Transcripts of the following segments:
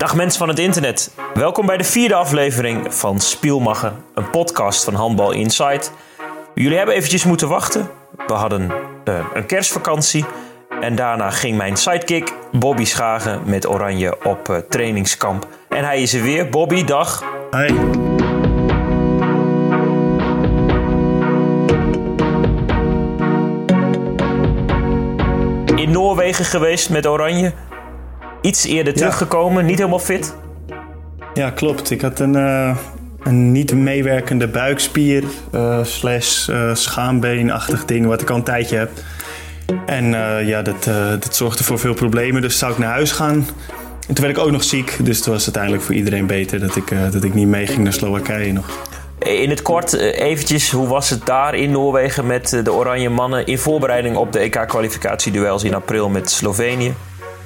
Dag mensen van het internet. Welkom bij de vierde aflevering van Spielmacher, een podcast van Handbal Insight. Jullie hebben eventjes moeten wachten. We hadden uh, een kerstvakantie. En daarna ging mijn sidekick Bobby Schagen met Oranje op uh, trainingskamp. En hij is er weer. Bobby, dag. Hey. In Noorwegen geweest met Oranje. Iets eerder teruggekomen, niet helemaal fit. Ja, klopt. Ik had een, uh, een niet meewerkende buikspier uh, slash uh, schaambeenachtig ding wat ik al een tijdje heb. En ja, dat, dat zorgde voor veel problemen. Dus zou ik naar huis gaan. En toen werd ik ook nog ziek. Dus het was uiteindelijk voor iedereen beter dat ik, dat ik niet meeging naar Slowakije nog. In het kort eventjes, hoe was het daar in Noorwegen met de Oranje Mannen... in voorbereiding op de EK-kwalificatieduels in april met Slovenië?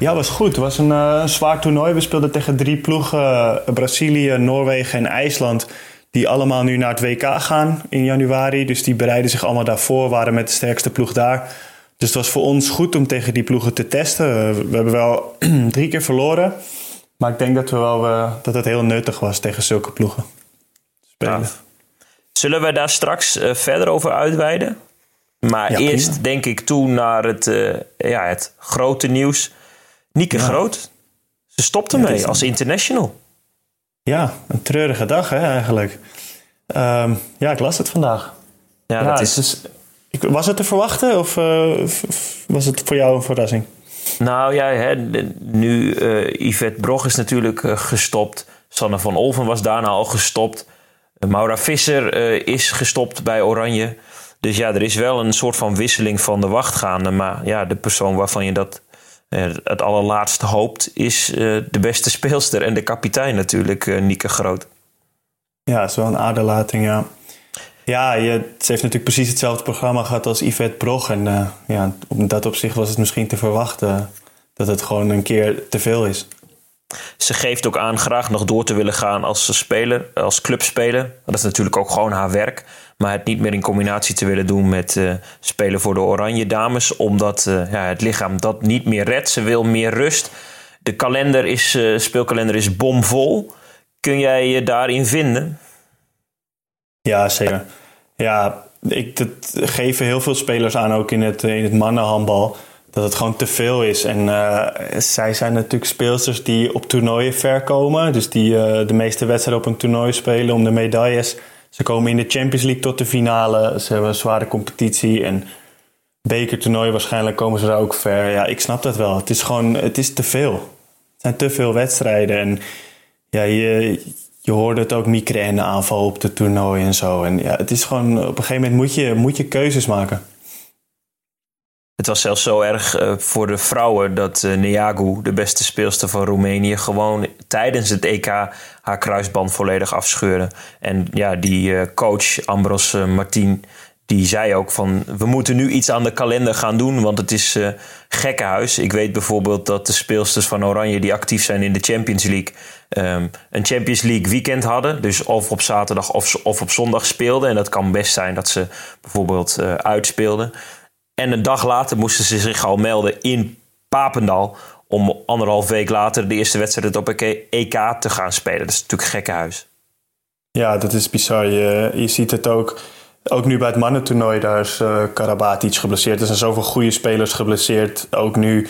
Ja, was goed. Het was een uh, zwaar toernooi. We speelden tegen drie ploegen: uh, Brazilië, Noorwegen en IJsland. Die allemaal nu naar het WK gaan in januari. Dus die bereiden zich allemaal daarvoor, waren met de sterkste ploeg daar. Dus het was voor ons goed om tegen die ploegen te testen. Uh, we hebben wel drie keer verloren. Maar ik denk dat, we wel, dat het heel nuttig was tegen zulke ploegen. Spelen. Ja. Zullen we daar straks verder over uitweiden? Maar ja, eerst prima. denk ik toe naar het, ja, het grote nieuws. Nieke ja. Groot. Ze stopte ja, mee als international. Ja, een treurige dag hè, eigenlijk. Um, ja, ik las het vandaag. Ja, ja dat is... Ik, was het te verwachten of uh, was het voor jou een verrassing? Nou ja, hè, nu uh, Yvette Brog is natuurlijk uh, gestopt. Sanne van Olven was daarna al gestopt. Maura Visser is gestopt bij Oranje. Dus ja, er is wel een soort van wisseling van de wacht gaande. Maar ja, de persoon waarvan je dat het allerlaatste hoopt is uh, de beste speelster en de kapitein natuurlijk, uh, Nieke Groot. Ja, is wel een aderlating, ja. Ja, je, ze heeft natuurlijk precies hetzelfde programma gehad als Yvette Brog. En uh, ja, op dat opzicht was het misschien te verwachten dat het gewoon een keer te veel is. Ze geeft ook aan graag nog door te willen gaan als speler, als clubspeler. Dat is natuurlijk ook gewoon haar werk. Maar het niet meer in combinatie te willen doen met uh, spelen voor de Oranje Dames. Omdat uh, ja, het lichaam dat niet meer redt. Ze wil meer rust. De kalender is, uh, speelkalender is bomvol. Kun jij je daarin vinden? Ja, zeker. Ja, ik, dat geven heel veel spelers aan, ook in het, in het mannenhandbal dat het gewoon te veel is. En zij zijn natuurlijk speelsters die op toernooien ver komen. Dus die de meeste wedstrijden op een toernooi spelen om de medailles. Ze komen in de Champions League tot de finale. Ze hebben een zware competitie. En bekertoernooi waarschijnlijk komen ze daar ook ver. Ja, ik snap dat wel. Het is gewoon, het is te veel. Het zijn te veel wedstrijden. En ja, je, je hoorde het ook migraine aanval op de toernooi en zo. En ja, het is gewoon, op een gegeven moment moet je, moet je keuzes maken. Het was zelfs zo erg uh, voor de vrouwen dat uh, Neagu, de beste speelster van Roemenië, gewoon tijdens het EK haar kruisband volledig afscheurde. En ja, die uh, coach Ambros Martin, die zei ook van we moeten nu iets aan de kalender gaan doen, want het is gekkenhuis. Ik weet bijvoorbeeld dat de speelsters van Oranje die actief zijn in de Champions League um, een Champions League weekend hadden. Dus of op zaterdag of, of op zondag speelden. En dat kan best zijn dat ze bijvoorbeeld uitspeelden. En een dag later moesten ze zich al melden in Papendal. Om anderhalf week later de eerste wedstrijd op EK te gaan spelen. Dat is natuurlijk gekkenhuis. Ja, dat is bizar. Je, ziet het ook. Ook nu bij het mannentoernooi, daar is uh, Karabatic geblesseerd. Er zijn zoveel goede spelers geblesseerd. Ook nu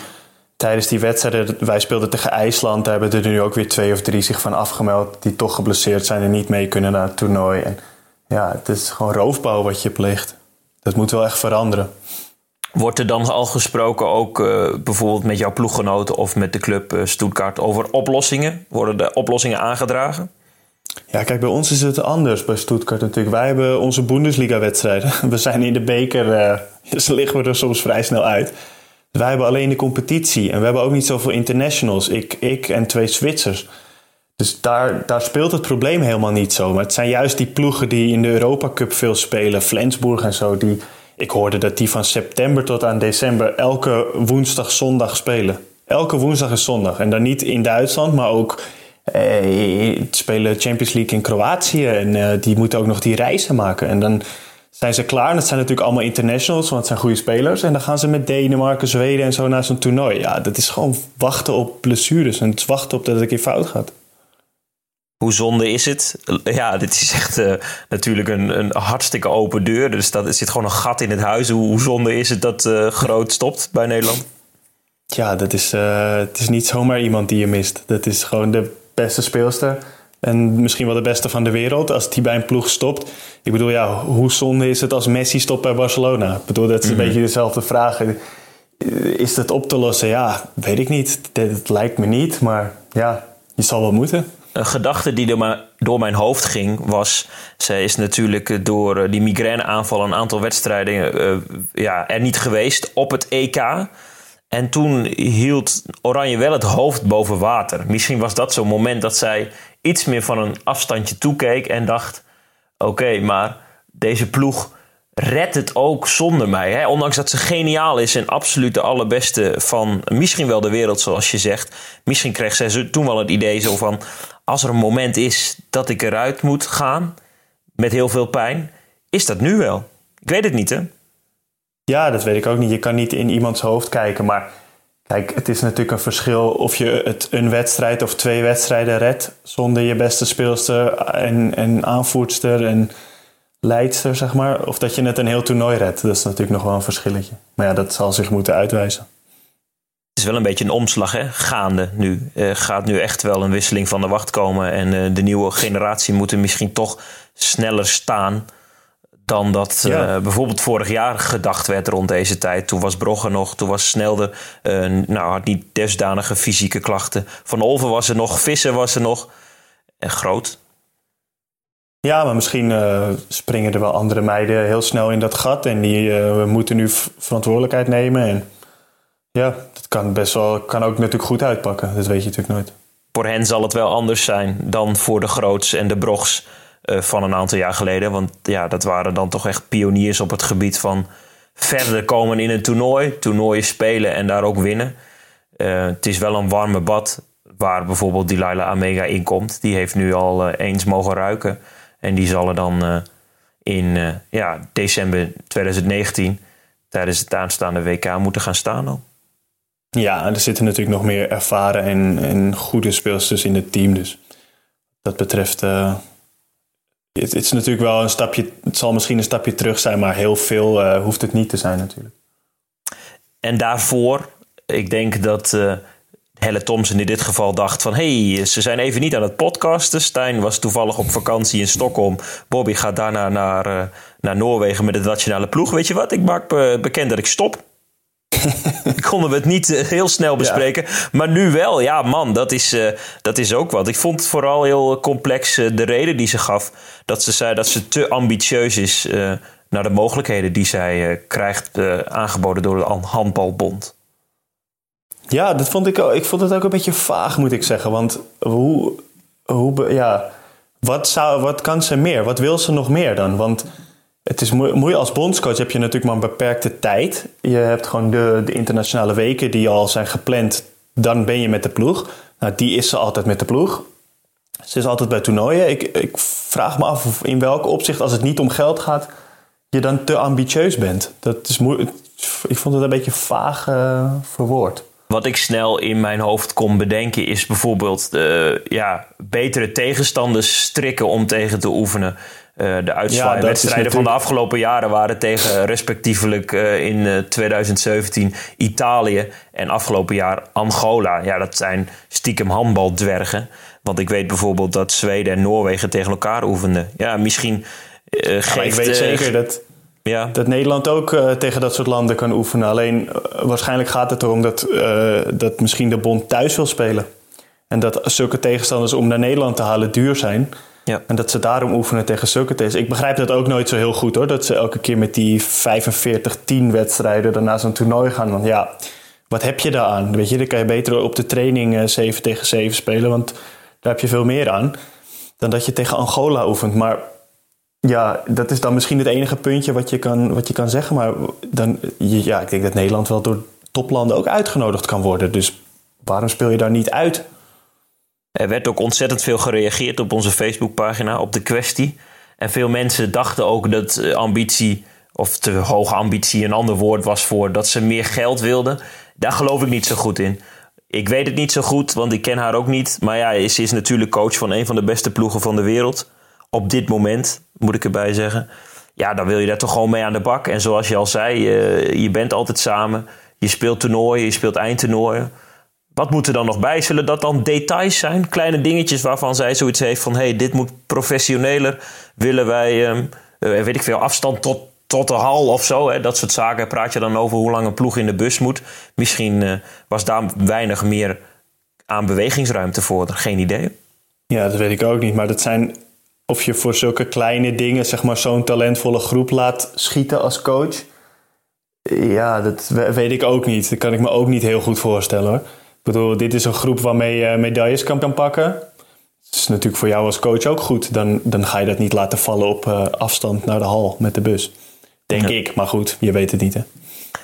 tijdens die wedstrijden, wij speelden tegen IJsland. Daar hebben er nu ook weer twee of drie zich van afgemeld. Die toch geblesseerd zijn en niet mee kunnen naar het toernooi. En ja, het is gewoon roofbouw wat je pleegt. Dat moet wel echt veranderen. Wordt er dan al gesproken ook uh, bijvoorbeeld met jouw ploeggenoten of met de club uh, Stuttgart over oplossingen? Worden de oplossingen aangedragen? Ja, kijk, bij ons is het anders bij Stuttgart natuurlijk. Wij hebben onze Bundesliga-wedstrijden. We zijn in de beker, uh, dus liggen we er soms vrij snel uit. Wij hebben alleen de competitie en we hebben ook niet zoveel internationals. Ik, ik en twee Zwitsers. Dus daar, daar speelt het probleem helemaal niet zo. Maar het zijn juist die ploegen die in de Europa Cup veel spelen, Flensburg en zo, die ik hoorde dat die van september tot aan december elke woensdag, zondag spelen. Elke woensdag en zondag. En dan niet in Duitsland, maar ook eh, spelen Champions League in Kroatië. En eh, die moeten ook nog die reizen maken. En dan zijn ze klaar. En dat zijn natuurlijk allemaal internationals, want het zijn goede spelers. En dan gaan ze met Denemarken, Zweden en zo naar zo'n toernooi. Ja, dat is gewoon wachten op blessures en het wachten op dat het een keer fout gaat. Hoe zonde is het? Ja, dit is echt uh, natuurlijk een, een hartstikke open deur. Dus dat, er zit gewoon een gat in het huis. Hoe, hoe zonde is het dat uh, Groot stopt bij Nederland? Ja, dat is, uh, het is niet zomaar iemand die je mist. Dat is gewoon de beste speelster. En misschien wel de beste van de wereld. Als die bij een ploeg stopt. Ik bedoel, ja, hoe zonde is het als Messi stopt bij Barcelona? Ik bedoel, dat is een mm-hmm. beetje dezelfde vraag. Is dat op te lossen? Ja, weet ik niet. Het lijkt me niet. Maar ja, je zal wel moeten een gedachte die door, door mijn hoofd ging was... zij is natuurlijk door eh, die migraineaanval een aantal wedstrijden uh, ja, er niet geweest op het EK. En toen hield Oranje wel het hoofd boven water. Misschien was dat zo'n moment dat zij iets meer van een afstandje toekeek en dacht... oké, maar deze ploeg redt het ook zonder mij. Hè? Ondanks dat ze geniaal is en absoluut de allerbeste van misschien wel de wereld, zoals je zegt. Misschien kreeg zij toen wel het idee zo van: als er een moment is dat ik eruit moet gaan met heel veel pijn, is dat nu wel. Ik weet het niet, hè? Ja, dat weet ik ook niet. Je kan niet in iemands hoofd kijken, maar kijk, het is natuurlijk een verschil of je het een wedstrijd of twee wedstrijden redt zonder je beste speelster en, en aanvoerster en leidster, zeg maar. Of dat je net een heel toernooi redt. Dat is natuurlijk nog wel een verschilletje. Maar ja, dat zal zich moeten uitwijzen. Wel een beetje een omslag hè? gaande nu. Uh, gaat nu echt wel een wisseling van de wacht komen. En uh, de nieuwe generatie moet er misschien toch sneller staan dan dat uh, ja. bijvoorbeeld vorig jaar gedacht werd rond deze tijd. Toen was Brogger nog, toen was Snelde, nou had niet desdanige fysieke klachten. Van Olven was er nog, Visser was er nog. En groot, ja, maar misschien uh, springen er wel andere meiden heel snel in dat gat. En die moeten nu verantwoordelijkheid nemen. En ja, dat kan best wel, kan ook natuurlijk goed uitpakken. Dat weet je natuurlijk nooit. Voor hen zal het wel anders zijn dan voor de Groots en de Brogs uh, van een aantal jaar geleden. Want ja, dat waren dan toch echt pioniers op het gebied van verder komen in een toernooi. Toernooien spelen en daar ook winnen. het is wel een warme bad waar bijvoorbeeld Delilah Amega in komt. Die heeft nu al eens mogen ruiken. En die zal er dan in ja, december 2019 tijdens het aanstaande WK moeten gaan staan al. Ja, er zitten natuurlijk nog meer ervaren en, goede speelsters in het team. Dus dat betreft, uh, het, is natuurlijk wel een stapje, het zal misschien een stapje terug zijn, maar heel veel hoeft het niet te zijn natuurlijk. En daarvoor, ik denk dat Helle Thompson in dit geval dacht van... hey, ze zijn even niet aan het podcasten. Stijn was toevallig op vakantie in Stockholm. Bobby gaat daarna naar, uh, naar Noorwegen met het nationale ploeg. Weet je wat, ik maak bekend dat ik stop. konden we het niet uh, heel snel bespreken. Ja. Maar nu wel. Ja, man, dat is, uh, dat is ook wat. Ik vond het vooral heel complex de reden die ze gaf. Dat ze zei dat ze te ambitieus is naar de mogelijkheden die zij krijgt aangeboden door de handbalbond. Ja, dat vond ik, ik vond het ook een beetje vaag, moet ik zeggen. Want hoe, hoe ja, wat, zou, wat kan ze meer? Wat wil ze nog meer dan? Want het is moeilijk als bondscoach heb je natuurlijk maar een beperkte tijd. Je hebt gewoon de, de internationale weken die al zijn gepland. Dan ben je met de ploeg. Nou, die is ze altijd met de ploeg. Ze is altijd bij toernooien. Ik, ik vraag me af in welk opzicht, als het niet om geld gaat, je dan te ambitieus bent. Dat is moeilijk. Ik vond het een beetje vaag uh, verwoord. Wat ik snel in mijn hoofd kon bedenken is bijvoorbeeld de, ja, betere tegenstanders strikken om tegen te oefenen. Uh, de uitzwaaiwedstrijden van de afgelopen jaren waren tegen respectievelijk uh, in 2017 eh, Italië en afgelopen jaar Angola. Ja, dat zijn stiekem handbaldwergen. Want ik weet bijvoorbeeld dat Zweden en Noorwegen tegen elkaar oefenden. Ja, misschien geeft... Ja, ik weet zeker dat ja. Dat Nederland ook uh, tegen dat soort landen kan oefenen. Alleen uh, waarschijnlijk gaat het erom dat, uh, dat misschien de bond thuis wil spelen. En dat zulke tegenstanders om naar Nederland te halen duur zijn. Ja. En dat ze daarom oefenen tegen tegenstanders. Ik begrijp dat ook nooit zo heel goed hoor. Dat ze elke keer met die 45-10 wedstrijden daarna zo'n toernooi gaan. Want ja, wat heb je daar aan? Weet je, dan kan je beter op de training 7 tegen 7 spelen. Want daar heb je veel meer aan. Dan dat je tegen Angola oefent. Maar ja, dat is dan misschien het enige puntje wat je kan, wat je kan zeggen. Maar dan, ja, ik denk dat Nederland wel door toplanden ook uitgenodigd kan worden. Dus waarom speel je daar niet uit? Er werd ook ontzettend veel gereageerd op onze Facebookpagina op de kwestie. En veel mensen dachten ook dat eh, ambitie, of te hoge ambitie, een ander woord was voor dat ze meer geld wilden. Daar geloof ik niet zo goed in. Ik weet het niet zo goed, want ik ken haar ook niet. Maar ja, ze is natuurlijk coach van een van de beste ploegen van de wereld. Op dit moment, moet ik erbij zeggen. Ja, dan wil je daar toch gewoon mee aan de bak. En zoals je al zei, je bent altijd samen. Je speelt toernooien, je speelt eindtoernooien. Wat moet er dan nog bij? Zullen dat dan details zijn? Kleine dingetjes waarvan zij zoiets heeft van... hey, dit moet professioneler. Willen wij, um, weet ik veel, afstand tot, tot de hal of zo? Hè? Dat soort zaken. Praat je dan over hoe lang een ploeg in de bus moet? Misschien uh, was daar weinig meer aan bewegingsruimte voor. Geen idee. Ja, dat weet ik ook niet. Maar dat zijn... Of je voor zulke kleine dingen, zeg maar, zo'n talentvolle groep laat schieten als coach... Ja, dat weet ik ook niet. Dat kan ik me ook niet heel goed voorstellen hoor. Ik bedoel, dit is een groep waarmee je medailles kan, kan pakken. Dat is natuurlijk voor jou als coach ook goed. Dan, dan ga je dat niet laten vallen op uh, afstand naar de hal met de bus. Denk ja. ik, maar goed, je weet het niet hè.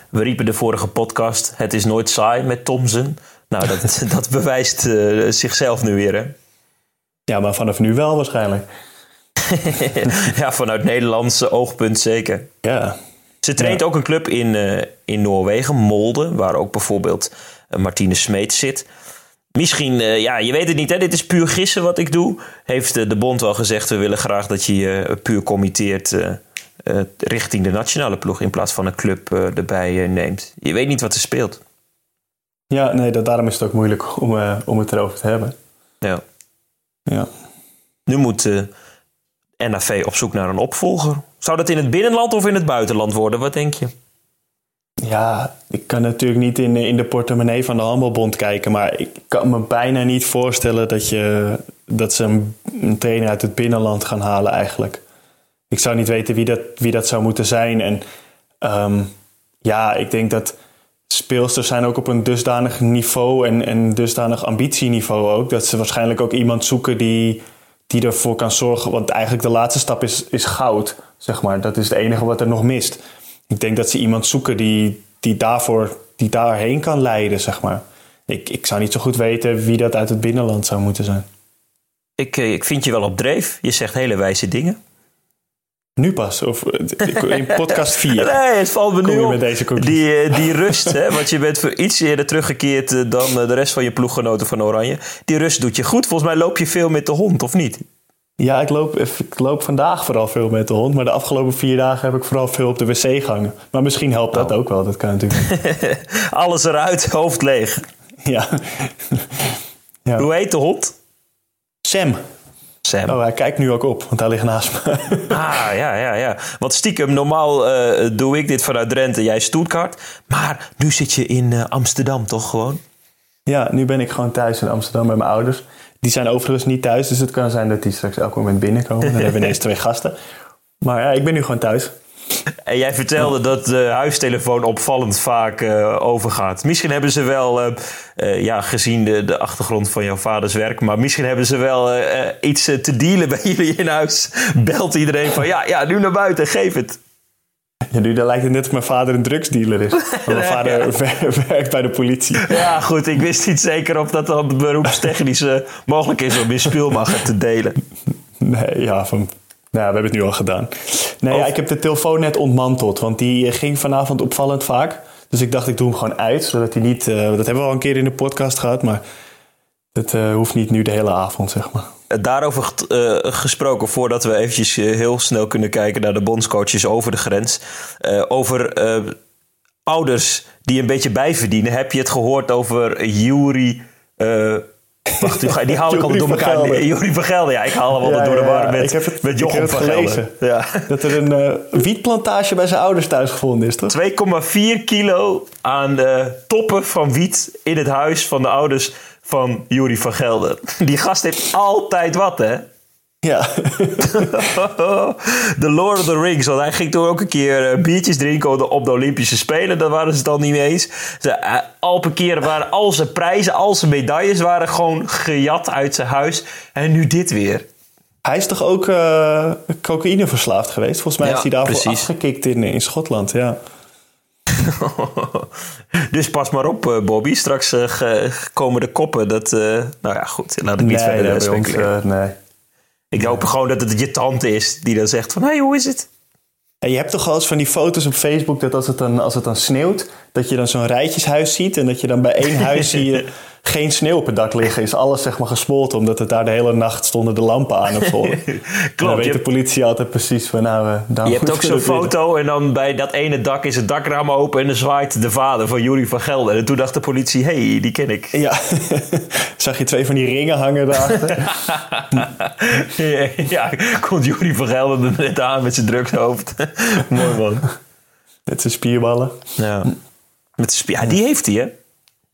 We riepen de vorige podcast, het is nooit saai met Thomson. Nou, dat, dat bewijst uh, zichzelf nu weer hè. Ja, maar vanaf nu wel waarschijnlijk. ja, vanuit Nederlandse oogpunt zeker. Ja. Ze traint ja. ook een club in, uh, in Noorwegen, Molde, waar ook bijvoorbeeld Martine Smeet zit. Misschien, uh, ja, je weet het niet, hè? dit is puur gissen wat ik doe. Heeft uh, de bond wel gezegd, we willen graag dat je je puur committeert richting de nationale ploeg in plaats van een club erbij neemt. Je weet niet wat er speelt. Ja, nee, dat, daarom is het ook moeilijk om, om het erover te hebben. Ja. ja. Nu moet NAV op zoek naar een opvolger. Zou dat in het binnenland of in het buitenland worden? Wat denk je? Ja, ik kan natuurlijk niet in, in de portemonnee van de Handbalbond kijken. Maar ik kan me bijna niet voorstellen dat, je, dat ze een, trainer uit het binnenland gaan halen eigenlijk. Ik zou niet weten wie dat, wie dat zou moeten zijn. En um, ja, ik denk dat speelsters zijn ook op een dusdanig niveau en, en dusdanig ambitieniveau ook. Dat ze waarschijnlijk ook iemand zoeken die, die ervoor kan zorgen. Want eigenlijk de laatste stap is, is goud, zeg maar. Dat is het enige wat er nog mist ik denk dat ze iemand zoeken die, die, daarvoor, die daarheen kan leiden, zeg maar. Ik, ik zou niet zo goed weten wie dat uit het binnenland zou moeten zijn. Ik, ik vind je wel op dreef. Je zegt hele wijze dingen. Nu pas? Of in podcast 4? nee, het valt me nu op. met deze? Die, die rust, hè, want je bent voor iets eerder teruggekeerd dan de rest van je ploeggenoten van Oranje. Die rust doet je goed. Volgens mij loop je veel met de hond, of niet? Ja, ik loop, ik loop vandaag vooral veel met de hond. Maar de afgelopen vier dagen heb ik vooral veel op de wc gehangen. Maar misschien helpt dat Oh. ook wel. Dat kan natuurlijk. Alles eruit, hoofd leeg. ja. ja. Hoe heet de hond? Sam. Sam. Oh, hij kijkt nu ook op, want hij ligt naast me. Ah, ja, ja, ja. Want stiekem, normaal eh, doe ik dit vanuit Drenthe, jij Stuttgart. Maar nu zit je in eh, Amsterdam, toch gewoon? ja, nu ben ik gewoon thuis in Amsterdam bij mijn ouders. Die zijn overigens niet thuis, dus het kan zijn dat die straks elk moment binnenkomen. Dan hebben we ineens twee gasten. Maar ja, ik ben nu gewoon thuis. En jij vertelde dat de huistelefoon opvallend vaak eh, overgaat. Misschien hebben ze wel, eh, eh, ja, gezien de, de achtergrond van jouw vaders werk, maar misschien hebben ze wel iets te dealen bij jullie in huis. Belt iedereen van ja, ja, nu naar buiten, geef het. Ja, nu dan lijkt het net of mijn vader een drugsdealer is. Want mijn vader wer- werkt bij de politie. Ja, goed, ik wist niet zeker of dat dan beroepstechnisch eh, mogelijk is om je speelmacher te delen. Nee, ja, van, nou, we hebben het nu al gedaan. Nee, ja, ik heb de telefoon net ontmanteld, want die eh, ging vanavond opvallend vaak. Dus ik dacht, ik doe hem gewoon uit, zodat hij niet... eh, dat hebben we al een keer in de podcast gehad, maar dat hoeft niet nu de hele avond, zeg maar. Daarover eh, gesproken, voordat we eventjes eh, heel snel kunnen kijken naar de bondscoaches over de grens. Eh, over ouders die een beetje bijverdienen. Heb je het gehoord over Jury... eh, wacht, die- haal ik altijd door elkaar. Van Gelder, ja. Ik haal hem altijd Ja, door de war ja. met, Ik het- met Jochem gelezen. Ja. Dat er een wietplantage bij zijn ouders thuis gevonden is, toch? 2,4 kilo aan de toppen van wiet in het huis van de ouders van Jury van Gelder. Die gast heeft altijd wat, hè? Ja. The Lord of the Rings. Want hij ging toen ook een keer eh, biertjes drinken op de, de Olympische Spelen. Daar waren ze al niet eens. Ze, eh, al per keer waren al zijn prijzen, al zijn medailles waren gewoon gejat uit zijn huis. En nu dit weer. Hij is toch ook eh cocaïne verslaafd geweest? Volgens mij Ja, is hij daarvoor precies. afgekikt in, in Schotland, ja. dus pas maar op, eh, Bobby. Straks eh, komen de koppen. Dat, eh, nou ja, goed. Laat ik niet nee, verder nee, ons, nee. Ik hoop gewoon dat het je tante is die dan zegt van... Hé, hey, hoe is het? En je hebt toch wel eens van die foto's op Facebook dat als het dan, als het dan sneeuwt, dat je dan zo'n rijtjeshuis ziet en dat je dan bij één huis zie je geen sneeuw op het dak liggen. Is alles zeg maar gesmolten omdat het daar de hele nacht stonden de lampen aan of zo. Klopt. Dan weet de politie altijd precies van nou... Uh, je hebt ook zo'n foto en dan bij dat ene dak is het dakraam open en dan zwaait de vader van Jury van Gelder. En toen dacht de politie, hé, hey, die ken ik. Ja, zag je twee van die ringen hangen daarachter? ja, komt Jury van Gelder er net aan met zijn drugshoofd. Mooi man. Met zijn spierballen. Ja. Met zijn spier... Ja, die heeft hij hè?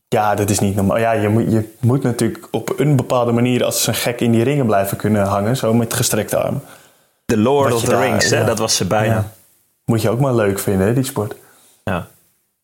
Ja, dat is niet normaal. Ja, je moet, je moet natuurlijk op een bepaalde manier als een gek in die ringen blijven kunnen hangen. Zo met gestrekte armen. The Lord of the Rings, hè? dat was ze bijna. Moet je ook maar leuk vinden, hè, die sport. Ja.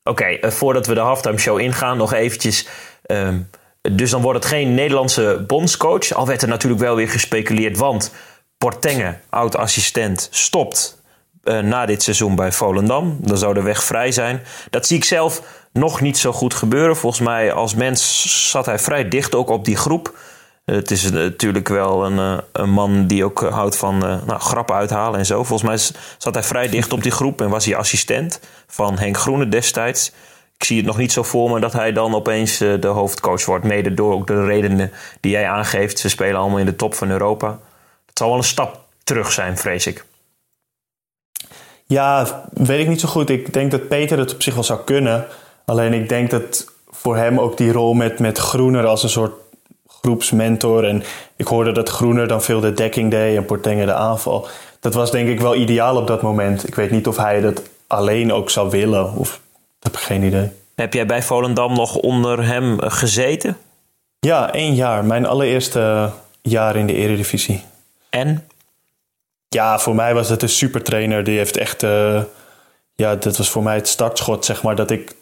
Oké, eh, voordat we de halftime show ingaan, nog eventjes. Ehm, dus dan wordt het geen Nederlandse bondscoach. Al werd er natuurlijk wel weer gespeculeerd, want Portenge, oud-assistent, stopt uh, na dit seizoen bij Volendam. Dan zou de weg vrij zijn. Dat zie ik zelf nog niet zo goed gebeuren. Volgens mij als mens zat hij vrij dicht ook op die groep. Het is natuurlijk wel een, eh, een man die ook houdt van uh, nou, grappen uithalen en zo. Volgens mij zat hij vrij dicht op die groep en was hij assistent van Henk Groene destijds. Ik zie het nog niet zo voor me dat hij dan opeens de hoofdcoach wordt. Mede door ook de redenen die jij aangeeft. Ze spelen allemaal in de top van Europa. Het zal wel een stap terug zijn, vrees ik. Ja, weet ik niet zo goed. Ik denk dat Peter het op zich wel zou kunnen. Alleen ik denk dat voor hem ook die rol met, met Groener als een soort groepsmentor. En ik hoorde dat Groener dan veel de dekking deed en Portenge de aanval. Dat was denk ik wel ideaal op dat moment. Ik weet niet of hij dat alleen ook zou willen. Of heb ik geen idee. Heb jij bij Volendam nog onder hem gezeten? Ja, één jaar. Mijn allereerste jaar in de Eredivisie. En? Ja, voor mij was het een supertrainer. Die heeft echt... Uh, ja, dat was voor mij het startschot, zeg maar. Dat ik...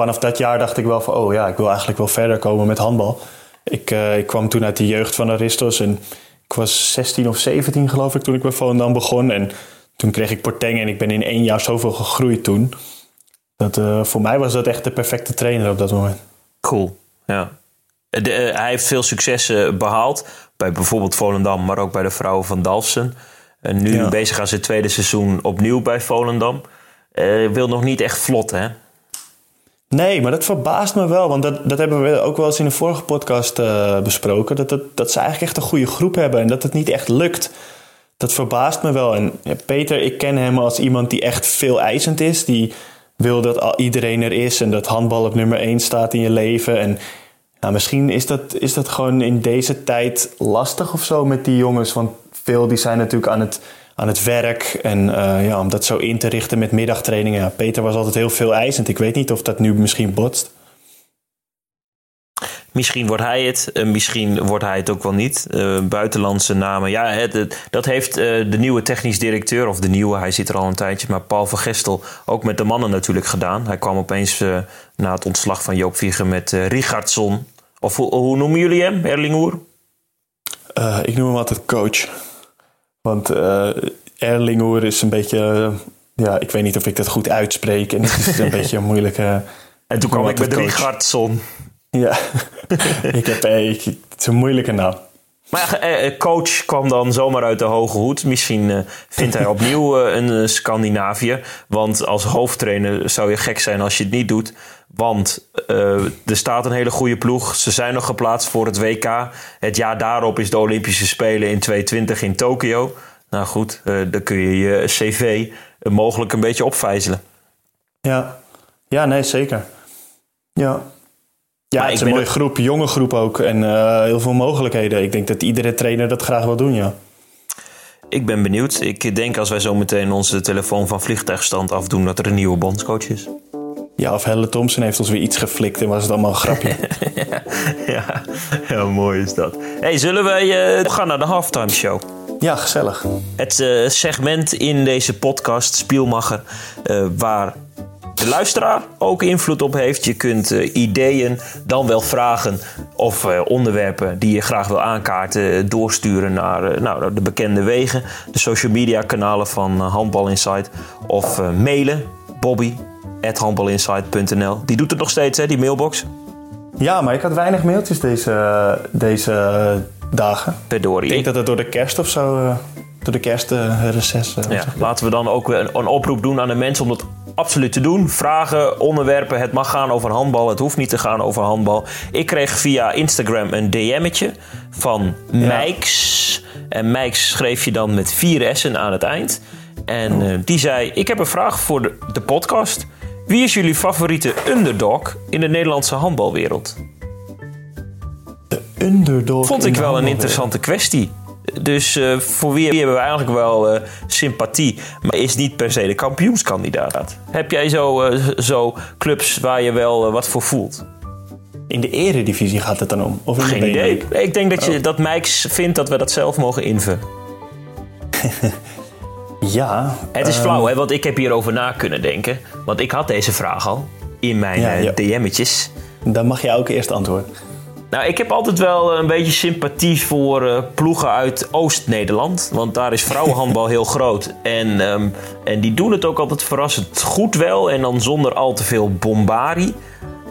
Vanaf dat jaar dacht ik wel van... Oh ja, ik wil eigenlijk wel verder komen met handbal. Ik, uh, ik kwam toen uit de jeugd van Aristos. En ik was 16 of 17 geloof ik toen ik bij Volendam begon. En toen kreeg ik Porteng en ik ben in één jaar zoveel gegroeid toen. Dat, uh, voor mij was dat echt de perfecte trainer op dat moment. Cool, ja. De, hij heeft veel successen behaald. Bij bijvoorbeeld Volendam, maar ook bij de vrouwen van Dalfsen. En nu ja. bezig aan zijn tweede seizoen opnieuw bij Volendam. Wil nog niet echt vlot, hè? Nee, maar dat verbaast me wel. Want dat, dat hebben we ook wel eens in de vorige podcast uh, besproken. Dat, dat, dat ze eigenlijk echt een goede groep hebben en dat het niet echt lukt. Dat verbaast me wel. En Peter, ik ken hem als iemand die echt veel eisend is. Die wil dat iedereen er is en dat handbal op nummer 1 staat in je leven. En ja, misschien is dat, is dat gewoon in deze tijd lastig of zo met die jongens. Want veel die zijn natuurlijk aan het, aan het werk. En uh, ja, om dat zo in te richten met middagtrainingen. Ja, Peter was altijd heel veel eisend. Ik weet niet of dat nu misschien botst. Misschien wordt hij het, misschien wordt hij het ook wel niet. Uh, buitenlandse namen. Ja, het, dat heeft uh, de nieuwe technisch directeur, of de nieuwe, hij zit er al een tijdje, maar Paul van Gestel ook met de mannen natuurlijk gedaan. Hij kwam opeens uh, na het ontslag van Joop Vieger met Richardson. Of hoe, hoe noemen jullie hem, Erlingoer? ik noem hem altijd coach. Want uh, Erlingoer is een beetje... ja, ik weet niet of ik dat goed uitspreek. En het is een beetje een moeilijke... En toen kwam ik met Richardson. Ja, ik heb, ik, het is een moeilijke naam. Maar eh, coach kwam dan zomaar uit de hoge hoed. Misschien vindt hij opnieuw een Scandinavië. Want als hoofdtrainer zou je gek zijn als je het niet doet. Want er staat een hele goede ploeg. Ze zijn nog geplaatst voor het WK. Het jaar daarop is de Olympische Spelen in 2020 in Tokio. Nou goed, dan kun je je cv mogelijk een beetje opvijzelen. Ja, ja nee, zeker. Ja, ja, het is een mooie groep, jonge groep ook. En uh, heel veel mogelijkheden. Ik denk dat iedere trainer dat graag wil doen, ja. Ik ben benieuwd. Ik denk als wij zo meteen onze telefoon van vliegtuigstand afdoen... dat er een nieuwe bondscoach is. Ja, of Helle Thompson heeft ons weer iets geflikt en was het allemaal een grapje. ja, heel mooi is dat. hey, zullen wij uh, gaan naar de halftime show? Ja, gezellig. Het uh, segment in deze podcast, Spielmacher, uh, waar de luisteraar ook invloed op heeft. Je kunt uh, ideeën, dan wel vragen of uh, onderwerpen die je graag wil aankaarten, doorsturen naar nou, de bekende wegen. De social media kanalen van Handbal Insight. Of mailen, Bobby, handbalinsight.nl. Die doet het nog steeds, hè, die mailbox. Ja, maar ik had weinig mailtjes deze, deze dagen. Verdorie. Ik denk dat het door de kerst of zo, uh, door de kerstreces... Uh, ja, laten we dan ook een, een oproep doen aan de mensen om dat absoluut te doen. Vragen, onderwerpen. Het mag gaan over handbal. Het hoeft niet te gaan over handbal. Ik kreeg via Instagram een DM'tje van ja. Mijks. En Mijks schreef je dan met vier S'en aan het eind. En uh, die zei: Ik heb een vraag voor de, de podcast. Wie is jullie favoriete underdog in de Nederlandse handbalwereld? De underdog. Vond ik wel een interessante kwestie. Dus uh, voor wie hebben we eigenlijk wel uh, sympathie, maar is niet per se de kampioenskandidaat. Heb jij zo, uh, zo clubs waar je wel wat voor voelt? In de eredivisie gaat het dan om? Of Geen de idee. Ik denk dat, je, oh. dat Mijks vindt dat we dat zelf mogen invullen. ja. Het is um... flauw, hè, want ik heb hierover na kunnen denken. Want ik had deze vraag al in mijn ja, ja. DM'tjes. Dan mag jij ook eerst antwoorden. Nou, ik heb altijd wel een beetje sympathie voor uh, ploegen uit Oost-Nederland. Want daar is vrouwenhandbal heel groot. En, um, en die doen het ook altijd verrassend goed wel. En dan zonder al te veel bombardie.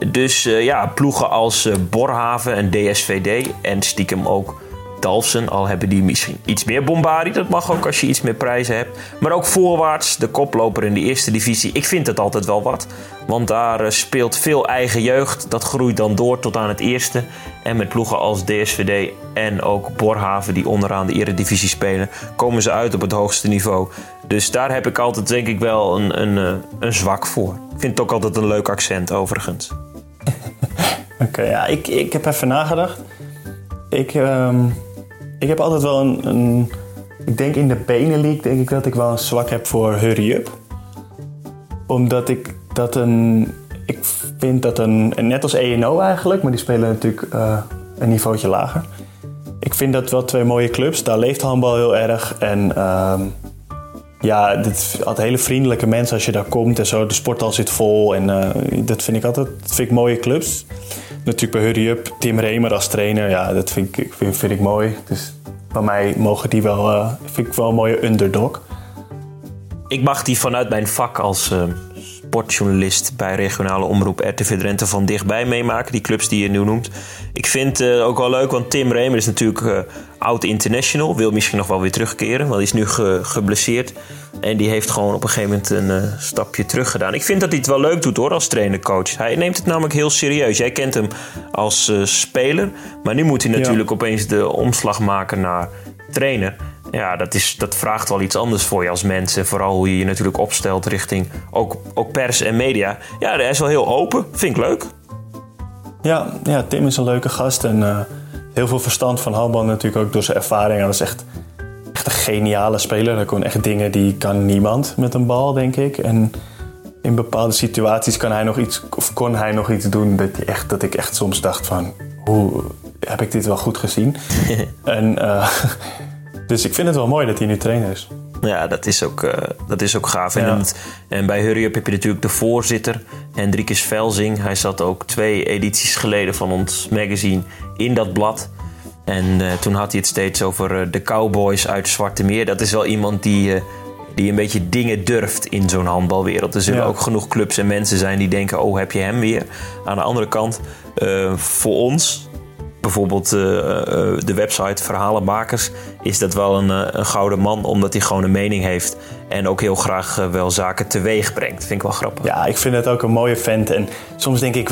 Dus uh, ja, ploegen als uh, Borhaven en DSVD. En stiekem ook Dalfsen. Al hebben die misschien iets meer bombardie. Dat mag ook als je iets meer prijzen hebt. Maar ook voorwaarts, de koploper in de eerste divisie. Ik vind het altijd wel wat. Want daar speelt veel eigen jeugd. Dat groeit dan door tot aan het eerste. En met ploegen als DSVD en ook Borhaven, die onderaan de eredivisie spelen, komen ze uit op het hoogste niveau. Dus daar heb ik altijd denk ik wel een, een, een zwak voor. Ik vind het ook altijd een leuk accent overigens. Oké, ja, ik, ik heb even nagedacht. Ik, um, ik heb altijd wel een, een, Ik denk in de Benelink denk ik dat ik wel een zwak heb voor Hurry Up. Omdat ik dat een. Ik vind dat een. Net als ENO eigenlijk, maar die spelen natuurlijk uh, een niveautje lager. Ik vind dat wel twee mooie clubs. Daar leeft handbal heel erg. En uh, ja, dit altijd hele vriendelijke mensen als je daar komt en zo. De sporthal zit vol. En uh, dat vind ik altijd vind ik mooie clubs. Natuurlijk bij Hurry Up, Tim Remer als trainer. Ja, dat vind ik, vind, vind ik mooi. Dus bij mij mogen die wel, uh, vind ik wel een mooie underdog. Ik mag die vanuit mijn vak als uh, sportjournalist bij regionale omroep RTV Drenthe van dichtbij meemaken. Die clubs die je nu noemt. Ik vind het uh, ook wel leuk, want Tim Remer is natuurlijk oud international. Wil misschien nog wel weer terugkeren, want hij is nu ge geblesseerd. En die heeft gewoon op een gegeven moment een uh, stapje terug gedaan. Ik vind dat hij het wel leuk doet hoor, als trainer-coach. Hij neemt het namelijk heel serieus. Jij kent hem als speler. Maar nu moet hij natuurlijk ja. opeens de omslag maken naar trainer. Ja, dat, is, dat vraagt wel iets anders voor je als mens. En vooral hoe je je natuurlijk opstelt richting ook, ook pers en media. Ja, hij is wel heel open. Vind ik leuk. Ja, ja Tim is een leuke gast. En uh, heel veel verstand van handbal natuurlijk ook door zijn ervaring. Dat is echt echt een geniale speler. Hij kon echt dingen die kan niemand met een bal, denk ik. En in bepaalde situaties kan hij nog iets, of kon hij nog iets doen dat, echt, dat ik echt soms dacht van... Hoe heb ik dit wel goed gezien? en, uh, dus ik vind het wel mooi dat hij nu trainer is. Ja, dat is ook, uh, dat is ook gaaf. Ja. En, en, bij Hurry Up heb je natuurlijk de voorzitter, Hendrikus Velzing. Hij zat ook twee edities geleden van ons magazine in dat blad. En uh, toen had hij het steeds over de Cowboys uit Zwarte Meer. Dat is wel iemand die, die een beetje dingen durft in zo'n handbalwereld. Er zullen ja. ook genoeg clubs en mensen zijn die denken: oh, heb je hem weer? Aan de andere kant, voor ons, bijvoorbeeld de website Verhalenmakers, is dat wel een, een, gouden man, omdat hij gewoon een mening heeft. En ook heel graag wel zaken teweeg brengt. Vind ik wel grappig. Ja, ik vind het ook een mooie vent. En soms denk ik,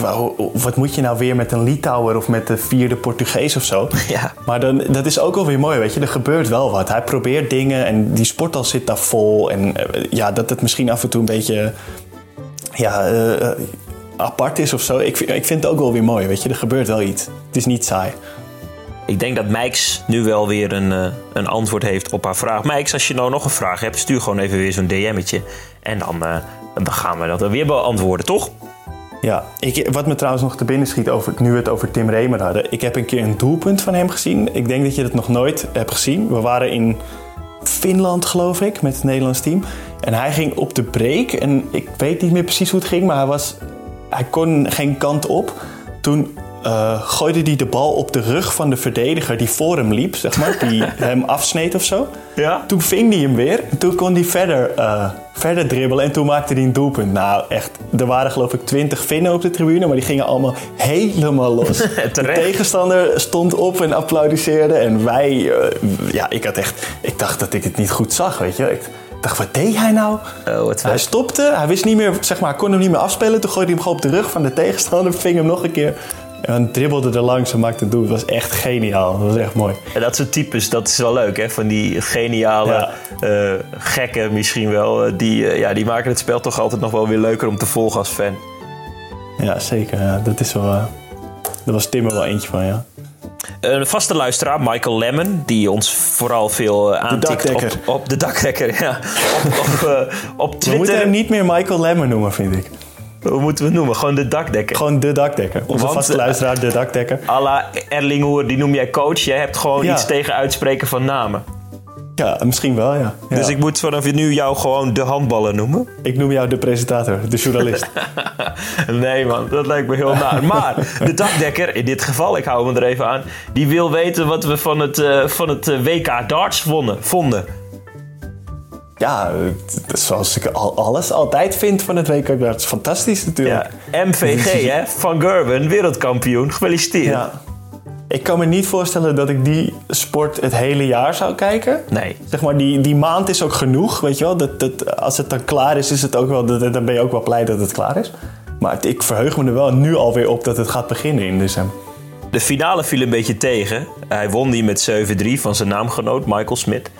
wat moet je nou weer met een Litouwer of met de vierde Portugees of zo? Ja. Maar dan, dat is ook wel weer mooi, weet je. Er gebeurt wel wat. Hij probeert dingen en die sporthal zit daar vol. En ja, dat het misschien af en toe een beetje ja, uh, apart is of zo. Ik, ik vind het ook wel weer mooi, weet je. Er gebeurt wel iets. Het is niet saai. Ik denk dat Mijks nu wel weer een, uh, een antwoord heeft op haar vraag. Mijks, als je nou nog een vraag hebt, stuur gewoon even weer zo'n DM'tje. En dan, uh, dan gaan we dat weer beantwoorden, toch? Ja, ik, wat me trouwens nog te binnen schiet, over, nu we het over Tim Remer hadden. Ik heb een keer een doelpunt van hem gezien. Ik denk dat je dat nog nooit hebt gezien. We waren in Finland, geloof ik, met het Nederlands team. En hij ging op de break. En ik weet niet meer precies hoe het ging, maar hij, was, hij kon geen kant op. Toen uh, gooide hij de bal op de rug van de verdediger die voor hem liep, zeg maar, die hem afsneed of zo. Ja. Toen ving hij hem weer en toen kon hij verder, uh, verder dribbelen en toen maakte hij een doelpunt. Nou, echt, er waren geloof ik twintig vinnen op de tribune, maar die gingen allemaal helemaal los. de tegenstander stond op en applaudisseerde en wij, uh, ja, ik had echt, ik dacht dat ik het niet goed zag, weet je. Ik, dacht, wat deed hij nou? Oh, wat hij stopte, hij wist niet meer, zeg maar, kon hem niet meer afspelen. Toen gooide hij hem gewoon op de rug van de tegenstander, ving hem nog een keer. En dribbelde er langs en maakte het doel. Het was echt geniaal. Dat was echt mooi. En dat soort types, dat is wel leuk, hè? Van die geniale, ja. uh, gekke misschien wel. Die, uh, ja, die maken het spel toch altijd nog wel weer leuker om te volgen als fan. Ja, zeker. Ja. Dat is wel... Uh, daar was Tim er wel eentje van, ja. Een vaste luisteraar, Michael Lemon, die ons vooral veel aantikt de op, op, de dakdekker. Ja. op, op, op Twitter. We moeten hem niet meer Michael Lemon noemen, vind ik. Hoe moeten we het noemen? Gewoon de dakdekker. Gewoon de dakdekker. Onze Want, vaste luisteraar, de dakdekker. Alla Erling Hoer, die noem jij coach. Jij hebt gewoon ja. iets tegen uitspreken van namen. Ja, misschien wel, ja. ja. Dus ik moet vanaf nu jou gewoon de handballer noemen? Ik noem jou de presentator, de journalist. nee man, dat lijkt me heel naar. Maar de dakdekker, in dit geval, ik hou me er even aan... die wil weten wat we van het, uh, van het WK darts vonden. vonden. Ja, zoals ik al, alles altijd vind van het WK dat is fantastisch natuurlijk. Ja, MVG, hè? Van Gerwen, wereldkampioen. Gefeliciteerd. Ja. Ik kan me niet voorstellen dat ik die sport het hele jaar zou kijken. Nee. Zeg maar, die, die maand is ook genoeg, weet je wel. Dat, dat, als het dan klaar is, is het ook wel, dat, dan ben je ook wel blij dat het klaar is. Maar ik verheug me er wel nu alweer op dat het gaat beginnen in december. De finale viel een beetje tegen. Hij won die met 7-3 van zijn naamgenoot Michael Smit.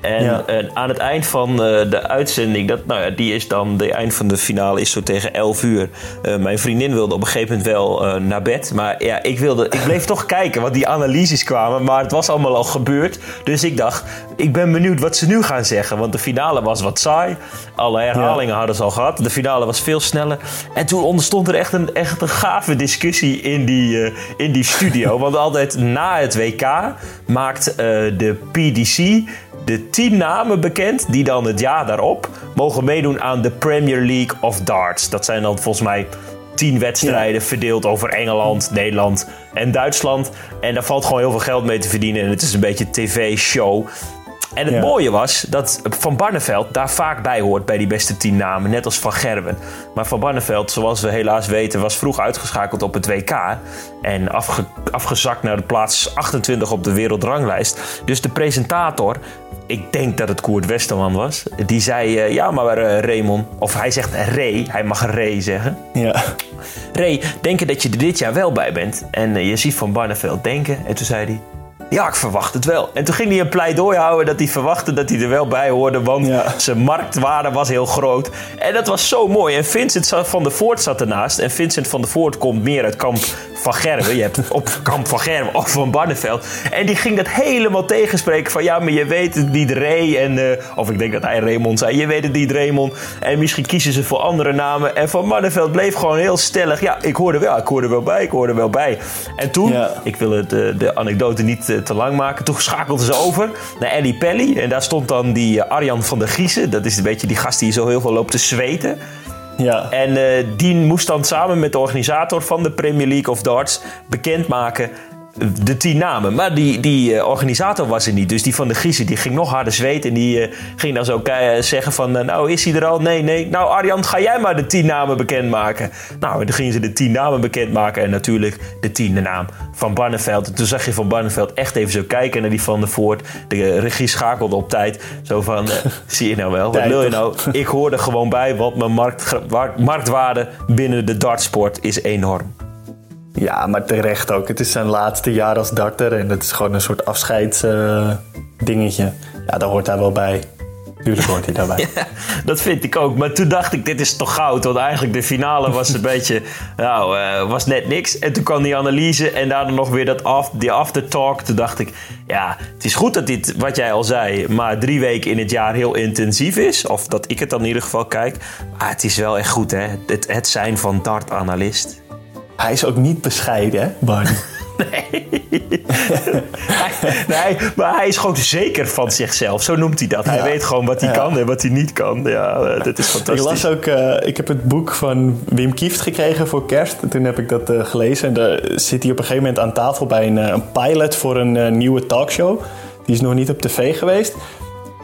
En ja. uh, aan het eind van uh, de uitzending, dat, nou ja, die is dan, de eind van de finale is zo tegen 11 uur. Uh, mijn vriendin wilde op een gegeven moment wel naar bed. Maar ja, ik, wilde, ik bleef toch kijken, want die analyses kwamen. Maar het was allemaal al gebeurd. Dus ik dacht, ik ben benieuwd wat ze nu gaan zeggen. Want de finale was wat saai. Alle herhalingen ja. hadden ze al gehad. De finale was veel sneller. En toen ontstond er echt een, echt een gave discussie in die, in die studio. want altijd na het WK maakt de PDC de tien namen bekend die dan het jaar daarop mogen meedoen aan de Premier League of Darts. Dat zijn dan volgens mij tien wedstrijden ja. verdeeld over Engeland, Nederland en Duitsland. En daar valt gewoon heel veel geld mee te verdienen. En het is een beetje tv-show. En het ja. mooie was dat Van Barneveld daar vaak bij hoort bij die beste tien namen, net als Van Gerwen. Maar Van Barneveld, zoals we helaas weten, was vroeg uitgeschakeld op het WK en afge afgezakt naar de plaats 28 op de wereldranglijst. Dus de presentator, ik denk dat het Koert Westerman was, die zei: uh, Ja, maar uh, Raymond, of hij zegt Ray, hij mag Ray zeggen. Ja. Ray, denk je dat je er dit jaar wel bij bent? En uh, je ziet Van Barneveld denken, en toen zei hij. Ja, ik verwacht het wel. En toen ging hij een pleidooi houden dat hij verwachtte dat hij er wel bij hoorde. Want ja. zijn marktwaarde was heel groot. En dat was zo mooi. En Vincent van der Voort zat ernaast. En Vincent van der Voort komt meer uit kamp van Gerwen. Je hebt op kamp van Gerwen of van Barneveld. En die ging dat helemaal tegenspreken. Van ja, maar je weet het niet Ray. En, uh, of ik denk dat hij Raymond zei. Je weet het niet Raymond. En misschien kiezen ze voor andere namen. En van Barneveld bleef gewoon heel stellig. Ja, ik hoorde wel. Ik hoorde wel bij. Ik hoorde wel bij. En toen, ja. ik wil het, de, de anekdote niet te lang maken. Toen schakelden ze over naar Ellie Pelly. En daar stond dan die Arjan van der Giezen. Dat is een beetje die gast die zo heel veel loopt te zweten. Ja. En uh, die moest dan samen met de organisator van de Premier League of Darts bekendmaken de tien namen. Maar die, die uh, organisator was er niet. Dus die van de Giezen die ging nog harder zweten. En die uh, ging dan zo zeggen van... Uh, nou, is hij er al? Nee, nee. Nou, Arjan, ga jij maar de tien namen bekendmaken. Nou, dan gingen ze de tien namen bekendmaken. En natuurlijk de tiende naam van Barneveld. En toen zag je van Barneveld echt even zo kijken naar die van der Voort. De regie schakelde op tijd. Zo van, zie je nou wel? Wat wil je nou? Ik hoor er gewoon bij, want mijn markt, marktwaarde binnen de dartsport is enorm. Ja, maar terecht ook. Het is zijn laatste jaar als darter en het is gewoon een soort afscheidsdingetje. Uh, ja, daar hoort hij wel bij. Tuurlijk hoort hij daarbij. dat vind ik ook. Maar toen dacht ik, dit is toch goud. Want eigenlijk de finale was een beetje... Nou, uh, was net niks. En toen kwam die analyse en daarna nog weer dat af, die aftertalk. Toen dacht ik, ja, het is goed dat dit, wat jij al zei... maar drie weken in het jaar heel intensief is. Of dat ik het dan in ieder geval kijk. Maar het is wel echt goed, hè. Het, het zijn van dart-analyst. Hij is ook niet bescheiden, hè, Barney? Nee. nee, maar hij is gewoon zeker van zichzelf. Zo noemt hij dat. Hij Ja. weet gewoon wat hij Ja. kan en wat hij niet kan. Ja, eh, dat is Ik fantastisch. las ook, eh, ik heb het boek van Wim Kieft gekregen voor kerst. En toen heb ik dat eh, gelezen. En daar zit hij op een gegeven moment aan tafel bij een, een pilot voor een nieuwe talkshow. Die is nog niet op tv geweest.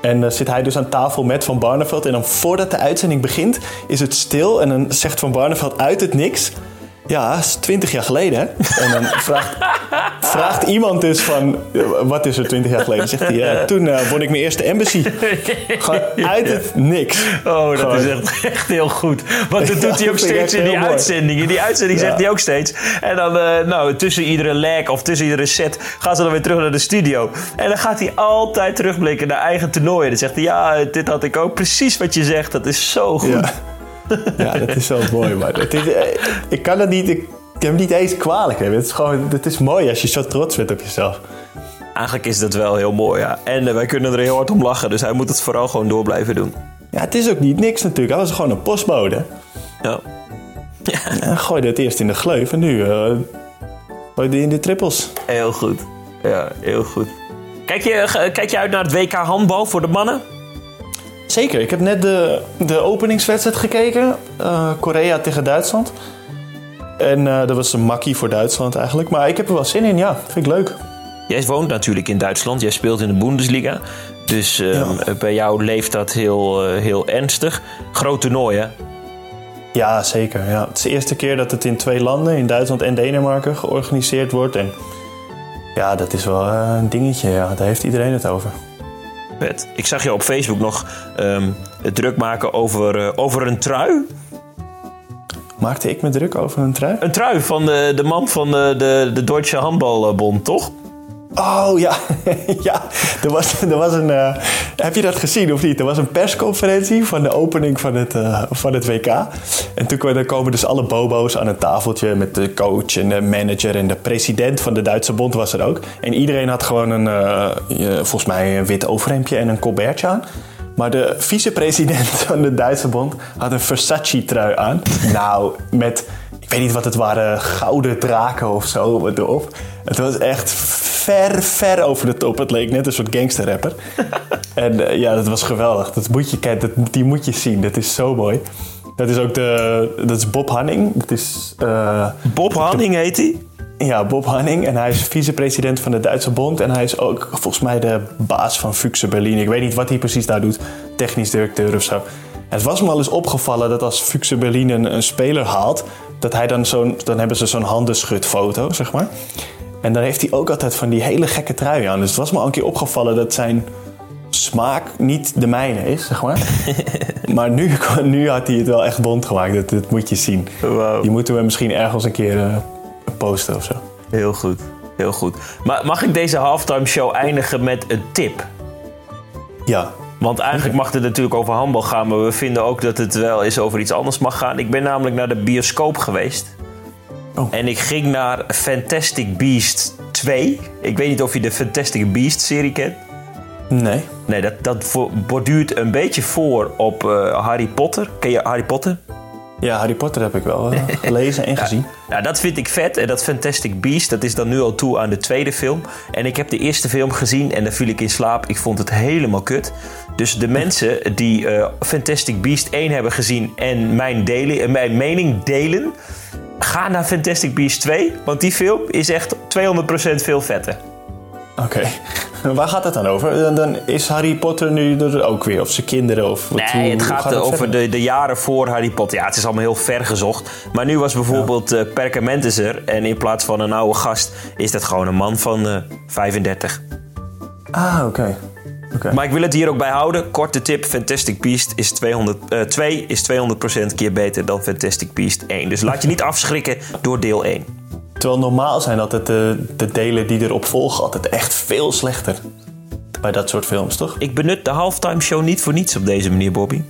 En dan zit hij dus aan tafel met Van Barneveld. En dan voordat de uitzending begint, is het stil. En dan zegt Van Barneveld uit het niks. Ja, twintig jaar geleden. Hè? En dan vraagt, vraagt iemand dus van, wat is er twintig jaar geleden? Zegt hij, toen eh, won ik mijn eerste embassy. Gewoon uit het niks. Oh, dat Gewoon- is echt, echt heel goed. Want dat doet hij ook steeds in die uitzending. In die uitzending Ja. zegt hij ook steeds. En dan, eh, nou, tussen iedere lag of tussen iedere set gaan ze dan weer terug naar de studio. En dan gaat hij altijd terugblikken naar eigen toernooien. Dan zegt hij, ja, dit had ik ook. Precies wat je zegt, dat is zo goed. Ja. Ja, dat is zo mooi. Maar het is, eh, ik kan het niet, ik hem niet eens kwalijk. Het is gewoon, het is mooi als je zo trots bent op jezelf. Eigenlijk is dat wel heel mooi, ja. En eh, wij kunnen er heel hard om lachen. Dus hij moet het vooral gewoon door blijven doen. Ja, het is ook niet niks natuurlijk. Hij was gewoon een postbode. Ja. En gooide het eerst in de gleuf en nu eh gooi je in de trippels. Heel goed. Ja, heel goed. Kijk je, kijk je uit naar het WK handbal voor de mannen? Zeker, ik heb net de, de openingswedstrijd gekeken. eh, Korea tegen Duitsland. En eh, dat was een makkie voor Duitsland eigenlijk. Maar ik heb er wel zin in, ja. Vind ik leuk. Jij woont natuurlijk in Duitsland. Jij speelt in de Bundesliga. Dus ehm, Ja. bij jou leeft dat heel, eh, heel ernstig. Groot toernooi, hè? Ja, zeker. Ja. Het is de eerste keer dat het in twee landen, in Duitsland en Denemarken, georganiseerd wordt. En ja, dat is wel eh, een dingetje. Ja. Daar heeft iedereen het over. Vet. Ik zag je op Facebook nog ehm, het druk maken over, eh, over een trui. Maakte ik me druk over een trui? Een trui van de, de man van de, de, de Deutsche Handbalbond, toch? Oh ja, ja. Er was, er was een. eh, heb je dat gezien of niet? Er was een persconferentie van de opening van het, eh, van het WK. En toen kwamen- komen dus alle bobo's aan een tafeltje met de coach en de manager en de president van de Duitse bond was er ook. En iedereen had gewoon een, eh, volgens mij een wit overhemdje en een colbertje aan. Maar de vicepresident van de Duitse bond had een Versace-trui aan. Nou, met, ik weet niet wat het waren, gouden draken of zo erop. Het was echt ver, ver over de top. Het leek net een soort gangsterrapper. en eh, ja, dat was geweldig. Dat moet je, kijk, dat, die moet je zien. Dat is zo mooi. Dat is ook de, dat is Bob Hanning. Dat is, eh, Bob Hanning heet hij. ja, Bob Hanning. En hij is vicepresident van de Duitse Bond. En hij is ook volgens mij de baas van Fuchse Berlin. Ik weet niet wat hij precies daar doet. Technisch directeur of zo. Het was me al eens opgevallen dat als Fuchse Berlin een, een speler haalt... dat hij dan zo'n... dan hebben ze zo'n handenschudfoto, zeg maar. En dan heeft hij ook altijd van die hele gekke trui aan. Dus het was me al een keer opgevallen dat zijn smaak niet de mijne is, zeg maar. maar nu, nu had hij het wel echt bond gemaakt. Dat, dat moet je zien. Wauw. Die moeten we misschien ergens een keer eh, posten of zo. Heel goed, heel goed. Maar mag ik deze halftime show eindigen met een tip? Ja, Want eigenlijk mag het natuurlijk over handbal gaan, maar we vinden ook dat het wel eens over iets anders mag gaan. Ik ben namelijk naar de bioscoop geweest. Oh. En ik ging naar Fantastic Beast 2. Ik weet niet of je de Fantastic Beast serie kent. nee. Nee, dat, dat borduurt een beetje voor op eh, Harry Potter. Ken je Harry Potter? Ja, Harry Potter heb ik wel eh, gelezen en gezien. Nou, dat vind ik vet. En dat Fantastic Beast, dat is dan nu al toe aan de tweede film. En ik heb de eerste film gezien en daar viel ik in slaap. Ik vond het helemaal kut. Dus de mensen die eh, Fantastic Beast 1 hebben gezien en mijn, delen, eh, mijn mening delen... Ga naar Fantastic Beast 2, want die film is echt 200% veel vetter. Oké. Waar gaat het dan over? Dan- Dan is Harry Potter nu er ook weer, of zijn kinderen, of wat, Nee, hoe- het gaat eh, over de, de jaren voor Harry Potter. Ja, het is allemaal heel ver gezocht. Maar nu was bijvoorbeeld eh Perkamentus er. En in plaats van een oude gast is dat gewoon een man van eh 35. Ah, oké. Maar ik wil het hier ook bij houden. Korte tip: Fantastic Beast is 200, eh, 2 is 200% keer beter dan Fantastic Beast 1. Dus laat je niet afschrikken door deel 1. Terwijl normaal zijn altijd de, de delen die erop volgen altijd echt veel slechter. Bij dat soort films, toch? Ik benut de halftime show niet voor niets op deze manier, Bobby.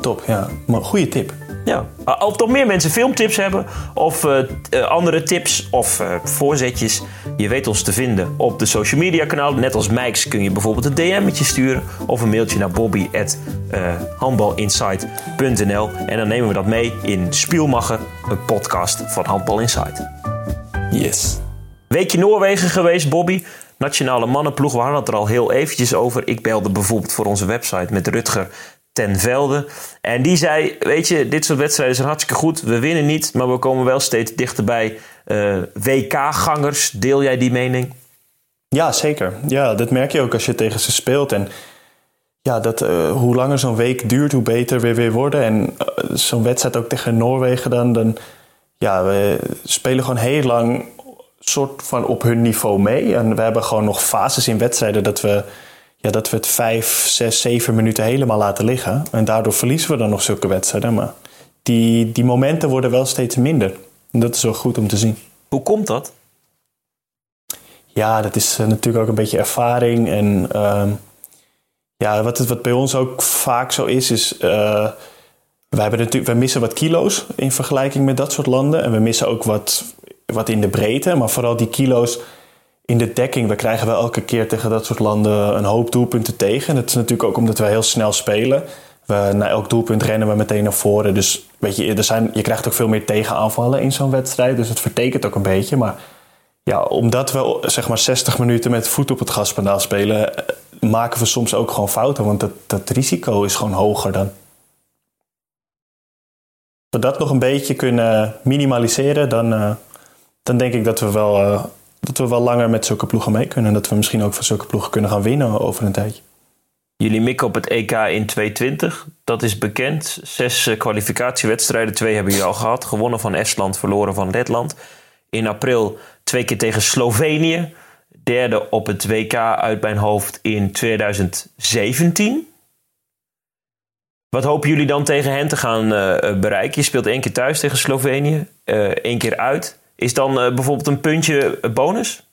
Top, ja. Maar goede tip. Ja. Of toch meer mensen filmtips hebben, of eh, eh, andere tips of eh, voorzetjes. Je weet ons te vinden op de social media kanalen. Net als Mijks kun je bijvoorbeeld een DM'tje sturen of een mailtje naar bobby.handbalinsight.nl. En dan nemen we dat mee in Spielmacher, een podcast van Handbal Insight. Yes. Weekje Noorwegen geweest, Bobby. Nationale mannenploeg, we hadden het er al heel eventjes over. Ik belde bijvoorbeeld voor onze website met Rutger ten Velde. En die zei, weet je, dit soort wedstrijden zijn hartstikke goed. We winnen niet, maar we komen wel steeds dichterbij. Uh, WK-gangers, deel jij die mening? Ja, zeker. Ja, dat merk je ook als je tegen ze speelt. En ja, dat, uh, hoe langer zo'n week duurt, hoe beter we weer worden. En uh, zo'n wedstrijd ook tegen Noorwegen dan, dan... Ja, we spelen gewoon heel lang soort van op hun niveau mee. En we hebben gewoon nog fases in wedstrijden dat we, ja, dat we het vijf, zes, zeven minuten helemaal laten liggen. En daardoor verliezen we dan nog zulke wedstrijden. Maar die, die momenten worden wel steeds minder. En dat is wel goed om te zien. Hoe komt dat? Ja, dat is uh, natuurlijk ook een beetje ervaring. En uh, ja, wat, het, wat bij ons ook vaak zo is, is. Uh, wij, hebben natuurlijk, wij missen wat kilo's in vergelijking met dat soort landen. En we missen ook wat wat in de breedte, maar vooral die kilo's in de dekking. We krijgen wel elke keer tegen dat soort landen een hoop doelpunten tegen. Dat is natuurlijk ook omdat we heel snel spelen. We, na elk doelpunt rennen we meteen naar voren. Dus weet je, er zijn, je krijgt ook veel meer tegenaanvallen in zo'n wedstrijd. Dus het vertekent ook een beetje. Maar ja, omdat we zeg maar 60 minuten met voet op het gaspedaal spelen, eh, maken we soms ook gewoon fouten. Want dat, dat risico is gewoon hoger dan. Als we dat nog een beetje kunnen minimaliseren, dan, uh, dan denk ik dat we wel, uh, dat we wel langer met zulke ploegen mee kunnen. En dat we misschien ook van zulke ploegen kunnen gaan winnen over een tijdje. Jullie mikken op het EK in 2020. Dat is bekend. Zes uh, kwalificatiewedstrijden. Twee hebben jullie al gehad. Gewonnen van Estland, verloren van Letland. In april twee keer tegen Slovenië. Derde op het WK uit mijn hoofd in 2017. Wat hopen jullie dan tegen hen te gaan uh, bereiken? Je speelt één keer thuis tegen Slovenië, uh, één keer uit. Is dan bijvoorbeeld een puntje bonus?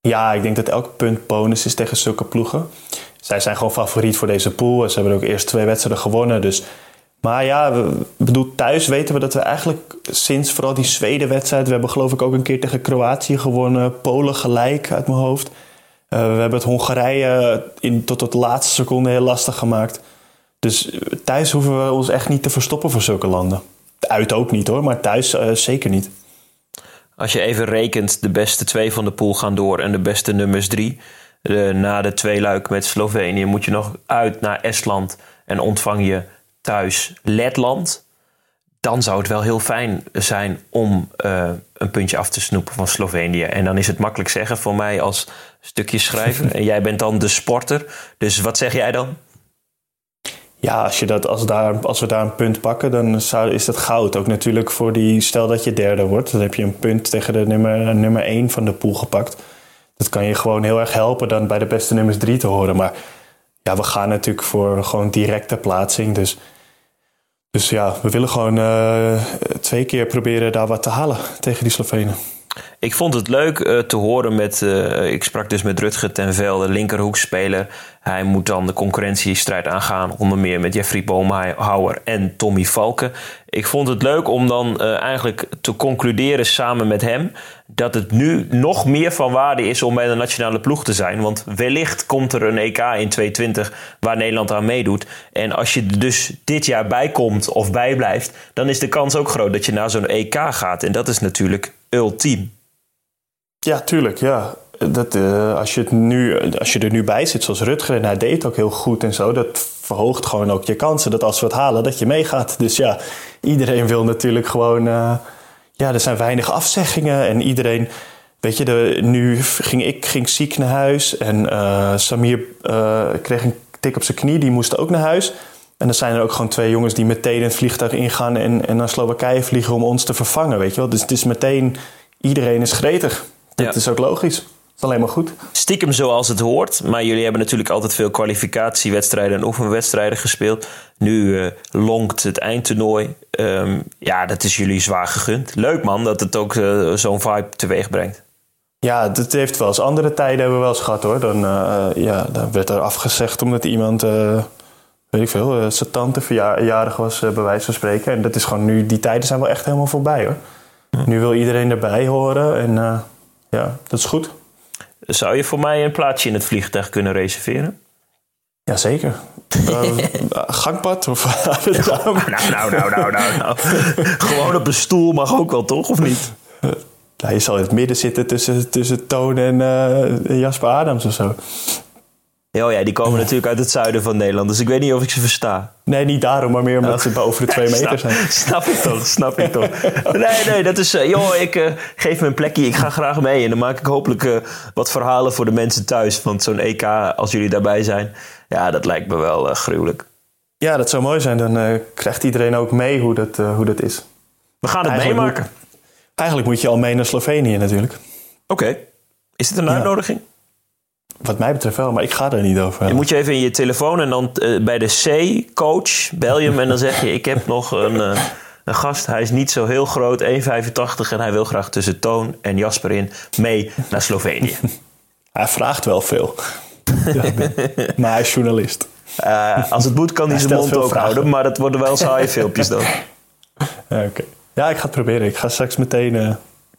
Ja, ik denk dat elk punt bonus is tegen zulke ploegen. Zij zijn gewoon favoriet voor deze pool. Ze hebben ook eerst twee wedstrijden gewonnen. Dus. Maar ja, we, bedoel, thuis weten we dat we eigenlijk sinds vooral die Zweden-wedstrijd... we hebben geloof ik ook een keer tegen Kroatië gewonnen. Polen gelijk uit mijn hoofd. Uh, we hebben het Hongarije in, tot de laatste seconde heel lastig gemaakt. Dus thuis hoeven we ons echt niet te verstoppen voor zulke landen. Uit ook niet hoor, maar thuis uh, zeker niet. Als je even rekent, de beste twee van de pool gaan door en de beste nummers drie. Na de twee luik met Slovenië moet je nog uit naar Estland en ontvang je thuis Letland. Dan zou het wel heel fijn zijn om uh, een puntje af te snoepen van Slovenië. En dan is het makkelijk zeggen voor mij als stukje schrijver. en jij bent dan de sporter. Dus wat zeg jij dan? Ja, als, je dat, als, daar, als we daar een punt pakken, dan zou, is dat goud. Ook natuurlijk voor die, stel dat je derde wordt, dan heb je een punt tegen de nummer, nummer 1 van de pool gepakt. Dat kan je gewoon heel erg helpen dan bij de beste nummers 3 te horen. Maar ja, we gaan natuurlijk voor gewoon directe plaatsing. Dus, dus ja, we willen gewoon uh, twee keer proberen daar wat te halen tegen die Slovenen. Ik vond het leuk uh, te horen met. Uh, ik sprak dus met Rutger ten Velde, linkerhoekspeler. Hij moet dan de concurrentiestrijd aangaan, onder meer met Jeffrey Boomhouwer en Tommy Valken. Ik vond het leuk om dan uh, eigenlijk te concluderen samen met hem dat het nu nog meer van waarde is om bij de nationale ploeg te zijn. Want wellicht komt er een EK in 2020 waar Nederland aan meedoet. En als je dus dit jaar bij komt of bij blijft, dan is de kans ook groot dat je naar zo'n EK gaat. En dat is natuurlijk ultiem. Ja, tuurlijk. Ja. Dat, uh, als, je het nu, als je er nu bij zit, zoals Rutger, en hij deed ook heel goed en zo, dat verhoogt gewoon ook je kansen dat als we het halen, dat je meegaat. Dus ja, iedereen wil natuurlijk gewoon. Uh, ja, er zijn weinig afzeggingen en iedereen. Weet je, de, nu ging ik ging ziek naar huis en uh, Samir kreeg een tik op zijn knie, die moest ook naar huis. En dan zijn er ook gewoon twee jongens die meteen in het vliegtuig ingaan en, en naar Slowakije vliegen om ons te vervangen, weet je wel. Dus het is meteen, iedereen is gretig. Dat ja. is ook logisch. Alleen maar goed. Stiekem zoals het hoort. Maar jullie hebben natuurlijk altijd veel kwalificatiewedstrijden en oefenwedstrijden gespeeld. Nu uh, lonkt het eindtoernooi. Um, ja, dat is jullie zwaar gegund. Leuk man dat het ook uh, zo'n vibe teweeg brengt. Ja, dat heeft wel eens andere tijden hebben we wel eens gehad hoor. Dan, uh, ja, dan werd er afgezegd omdat iemand weet ik veel, zijn tante verjaardag was, bij wijze van spreken. En dat is gewoon nu, die tijden zijn wel echt helemaal voorbij hoor. Ja. Nu wil iedereen erbij horen en ja, dat is goed. Zou je voor mij een plaatsje in het vliegtuig kunnen reserveren? Jazeker. gangpad? Of nou, nou, nou, nou, nou, nou. Gewoon op een stoel mag ook wel, toch? Of niet? Nou, je zal in het midden zitten tussen, tussen Toon en uh, Jasper Adams of zo. Oh ja, die komen natuurlijk uit het zuiden van Nederland. Dus ik weet niet of ik ze versta. Nee, niet daarom, maar meer omdat ze boven de twee meter zijn. Snap ik toch, snap ik toch. Nee, nee, dat is... Uh, joh, ik uh, geef me een plekje. Ik ga graag mee. En dan maak ik hopelijk uh, wat verhalen voor de mensen thuis. Want zo'n EK, als jullie daarbij zijn... Ja, dat lijkt me wel gruwelijk. Ja, dat zou mooi zijn. Dan krijgt iedereen ook mee hoe dat, hoe dat is. We gaan het eigenlijk meemaken. Moet, eigenlijk moet je al mee naar Slovenië natuurlijk. Oké. Is dit een uitnodiging? Wat mij betreft wel, maar ik ga er niet over. Je moet je even in je telefoon en dan uh, bij de C-coach bel je hem en dan zeg je: Ik heb nog een, uh, een gast. Hij is niet zo heel groot, 1,85 en hij wil graag tussen Toon en Jasper in mee naar Slovenië. hij vraagt wel veel. maar hij is journalist. Uh, als het moet, kan hij, hij zijn mond ook houden, maar het worden wel saaie filmpjes dan. Ja, okay. ja, ik ga het proberen. Ik ga straks meteen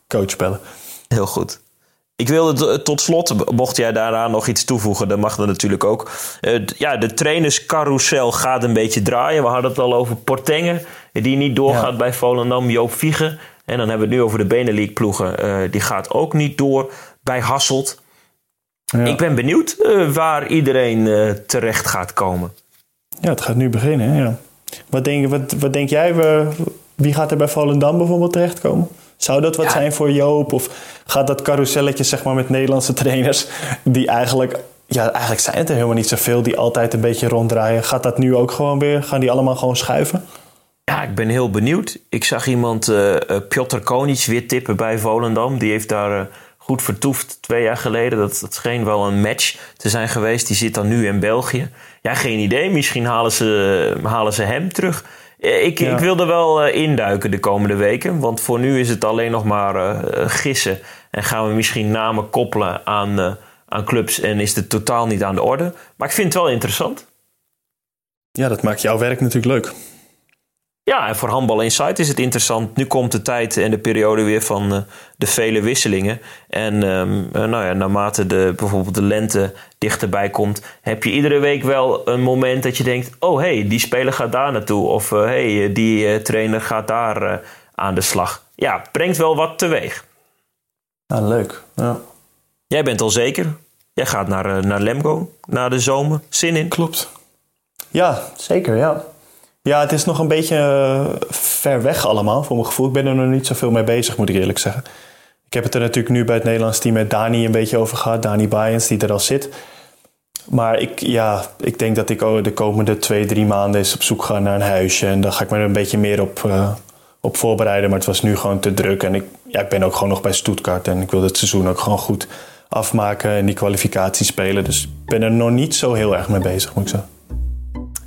coach bellen. Heel goed. Ik wilde tot slot, mocht jij daaraan nog iets toevoegen, dan mag dat natuurlijk ook. Uh, ja, de trainerscarousel gaat een beetje draaien. We hadden het al over Portengen, die niet doorgaat bij Volendam. Joop Viegen. En dan hebben we het nu over de Benelink ploegen. Uh, die gaat ook niet door bij Hasselt. Ja. Ik ben benieuwd uh, waar iedereen terecht gaat komen. Ja, het gaat nu beginnen. Ja. Wat, denk, wat, wat denk jij, wie gaat er bij Volendam bijvoorbeeld terechtkomen? Zou dat wat zijn voor Joop? Of gaat dat carouselletje zeg maar, met Nederlandse trainers, die eigenlijk, ja, eigenlijk zijn het er helemaal niet zoveel, die altijd een beetje ronddraaien. Gaat dat nu ook gewoon weer? Gaan die allemaal gewoon schuiven? Ja, ik ben heel benieuwd. Ik zag iemand, uh, Piotr Konic, weer tippen bij Volendam. Die heeft daar uh, goed vertoefd twee jaar geleden. Dat, dat scheen wel een match te zijn geweest. Die zit dan nu in België. Ja, geen idee. Misschien halen ze, halen ze hem terug. Eh, ik, ik wil er wel uh, induiken de komende weken. Want voor nu is het alleen nog maar uh, gissen. En gaan we misschien namen koppelen aan, aan clubs. En is het totaal niet aan de orde. Maar ik vind het wel interessant. Ja, dat maakt jouw werk natuurlijk leuk. Ja, en voor Handbal Insight is het interessant. Nu komt de tijd en de periode weer van uh, de vele wisselingen. En um, uh, nou ja, naarmate de, bijvoorbeeld de lente dichterbij komt, heb je iedere week wel een moment dat je denkt: oh hé, hey, die speler gaat daar naartoe. Of hé, uh, hey, die trainer gaat daar aan de slag. Ja, brengt wel wat teweeg. Ja, leuk. Ja. Jij bent al zeker. Jij gaat naar, naar Lemgo na de zomer. Zin in? Klopt. Ja, zeker, ja. Ja, het is nog een beetje uh, ver weg allemaal, voor mijn gevoel. Ik ben er nog niet zoveel mee bezig, moet ik eerlijk zeggen. Ik heb het er natuurlijk nu bij het Nederlands team met Dani een beetje over gehad. Dani Bayens, die er al zit. Maar ik, ja, ik denk dat ik de komende twee, drie maanden eens op zoek ga naar een huisje. En dan ga ik me er een beetje meer op, uh, op voorbereiden. Maar het was nu gewoon te druk. En ik, ja, ik ben ook gewoon nog bij Stuttgart. En ik wil het seizoen ook gewoon goed afmaken en die kwalificatie spelen. Dus ik ben er nog niet zo heel erg mee bezig, moet ik zeggen.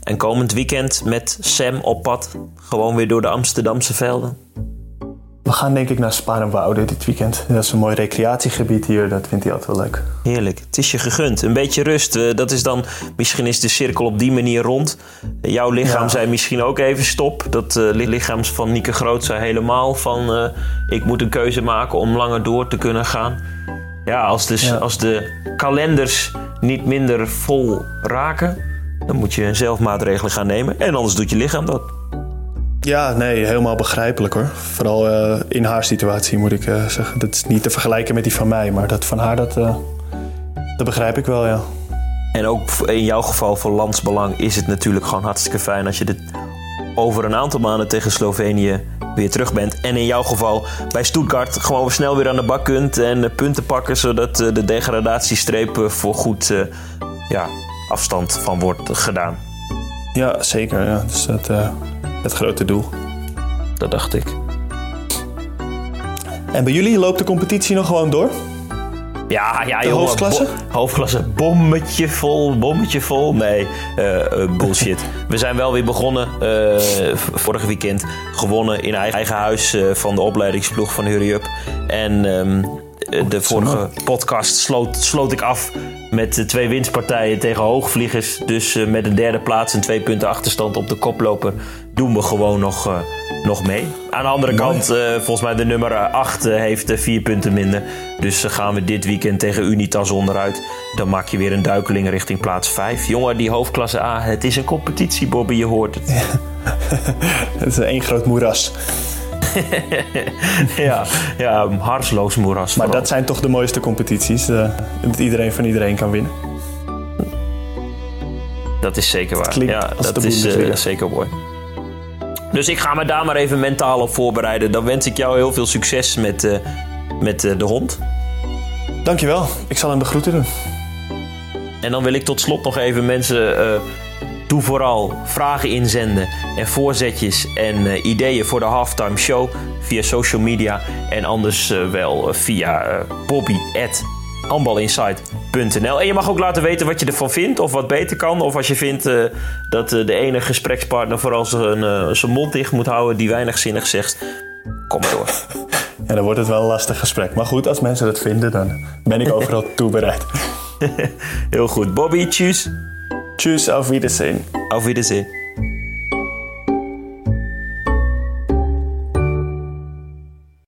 En komend weekend met Sam op pad. Gewoon weer door de Amsterdamse velden. We gaan denk ik naar Sparenwoude dit weekend. Dat is een mooi recreatiegebied hier. Dat vindt hij altijd wel leuk. Heerlijk. Het is je gegund. Een beetje rust. Eh, dat is dan, misschien is de cirkel op die manier rond. Jouw lichaam ja. zei misschien ook even stop. Dat uh, lichaam van Nieke Groot zei helemaal van... Uh, ik moet een keuze maken om langer door te kunnen gaan. Ja, als, dus, ja. als de kalenders niet minder vol raken dan moet je zelf maatregelen gaan nemen. En anders doet je lichaam dat. Ja, nee, helemaal begrijpelijk hoor. Vooral uh, in haar situatie moet ik uh, zeggen. Dat is niet te vergelijken met die van mij, maar dat van haar, dat, uh, dat begrijp ik wel, ja. En ook in jouw geval voor landsbelang is het natuurlijk gewoon hartstikke fijn als je dit over een aantal maanden tegen Slovenië weer terug bent. En in jouw geval bij Stuttgart gewoon snel weer aan de bak kunt en punten pakken, zodat de degradatiestreep voor goed ja, afstand van wordt gedaan. Ja, zeker. Ja. Dat is het, uh, het grote doel. Dat dacht ik. En bij jullie loopt de competitie nog gewoon door? Ja, ja, de hoofdklasse? Bo hoofdklasse, bommetje vol, bommetje vol. Nee, uh, uh, bullshit. We zijn wel weer begonnen, uh, vorig weekend, gewonnen in eigen huis van de opleidingsploeg van Hurry Up. En um, de vorige podcast sloot, sloot ik af met twee winstpartijen tegen hoogvliegers. Dus uh, met een derde plaats en twee punten achterstand op de koploper doen we gewoon nog, uh, nog mee. Aan de andere Mooi. kant, uh, volgens mij de nummer 8 heeft vier punten minder. Dus gaan we dit weekend tegen Unitas onderuit. Dan maak je weer een duikeling richting plaats 5. Jongen, die hoofdklasse A, het is een competitie, Bobby, je hoort het. Ja. het is één groot moeras. ja, ja, harsloos moeras. Maar vooral. dat zijn toch de mooiste competities. eh, dat iedereen van iedereen kan winnen. Dat is zeker waar. klinkt ja, dat is eh, zeker mooi. Dus ik ga me daar maar even mentaal op voorbereiden. Dan wens ik jou heel veel succes met, eh, met de hond. Dankjewel. Ik zal hem de groeten doen. En dan wil ik tot slot nog even mensen. Doe vooral vragen inzenden en voorzetjes en eh, ideeën voor de halftime show via social media. En anders eh, wel eh, via eh bobby.handbalinsight.nl. En je mag ook laten weten wat je ervan vindt of wat beter kan. Of als je vindt dat de ene gesprekspartner vooral zijn, zijn mond dicht moet houden die weinig zinnig zegt. Kom maar door. Ja, dan wordt het wel een lastig gesprek. Maar goed, als mensen dat vinden, dan ben ik overal toe bereid. Heel goed. Bobby, tjus. Tschüss, auf Wiedersehen. Auf Wiedersehen.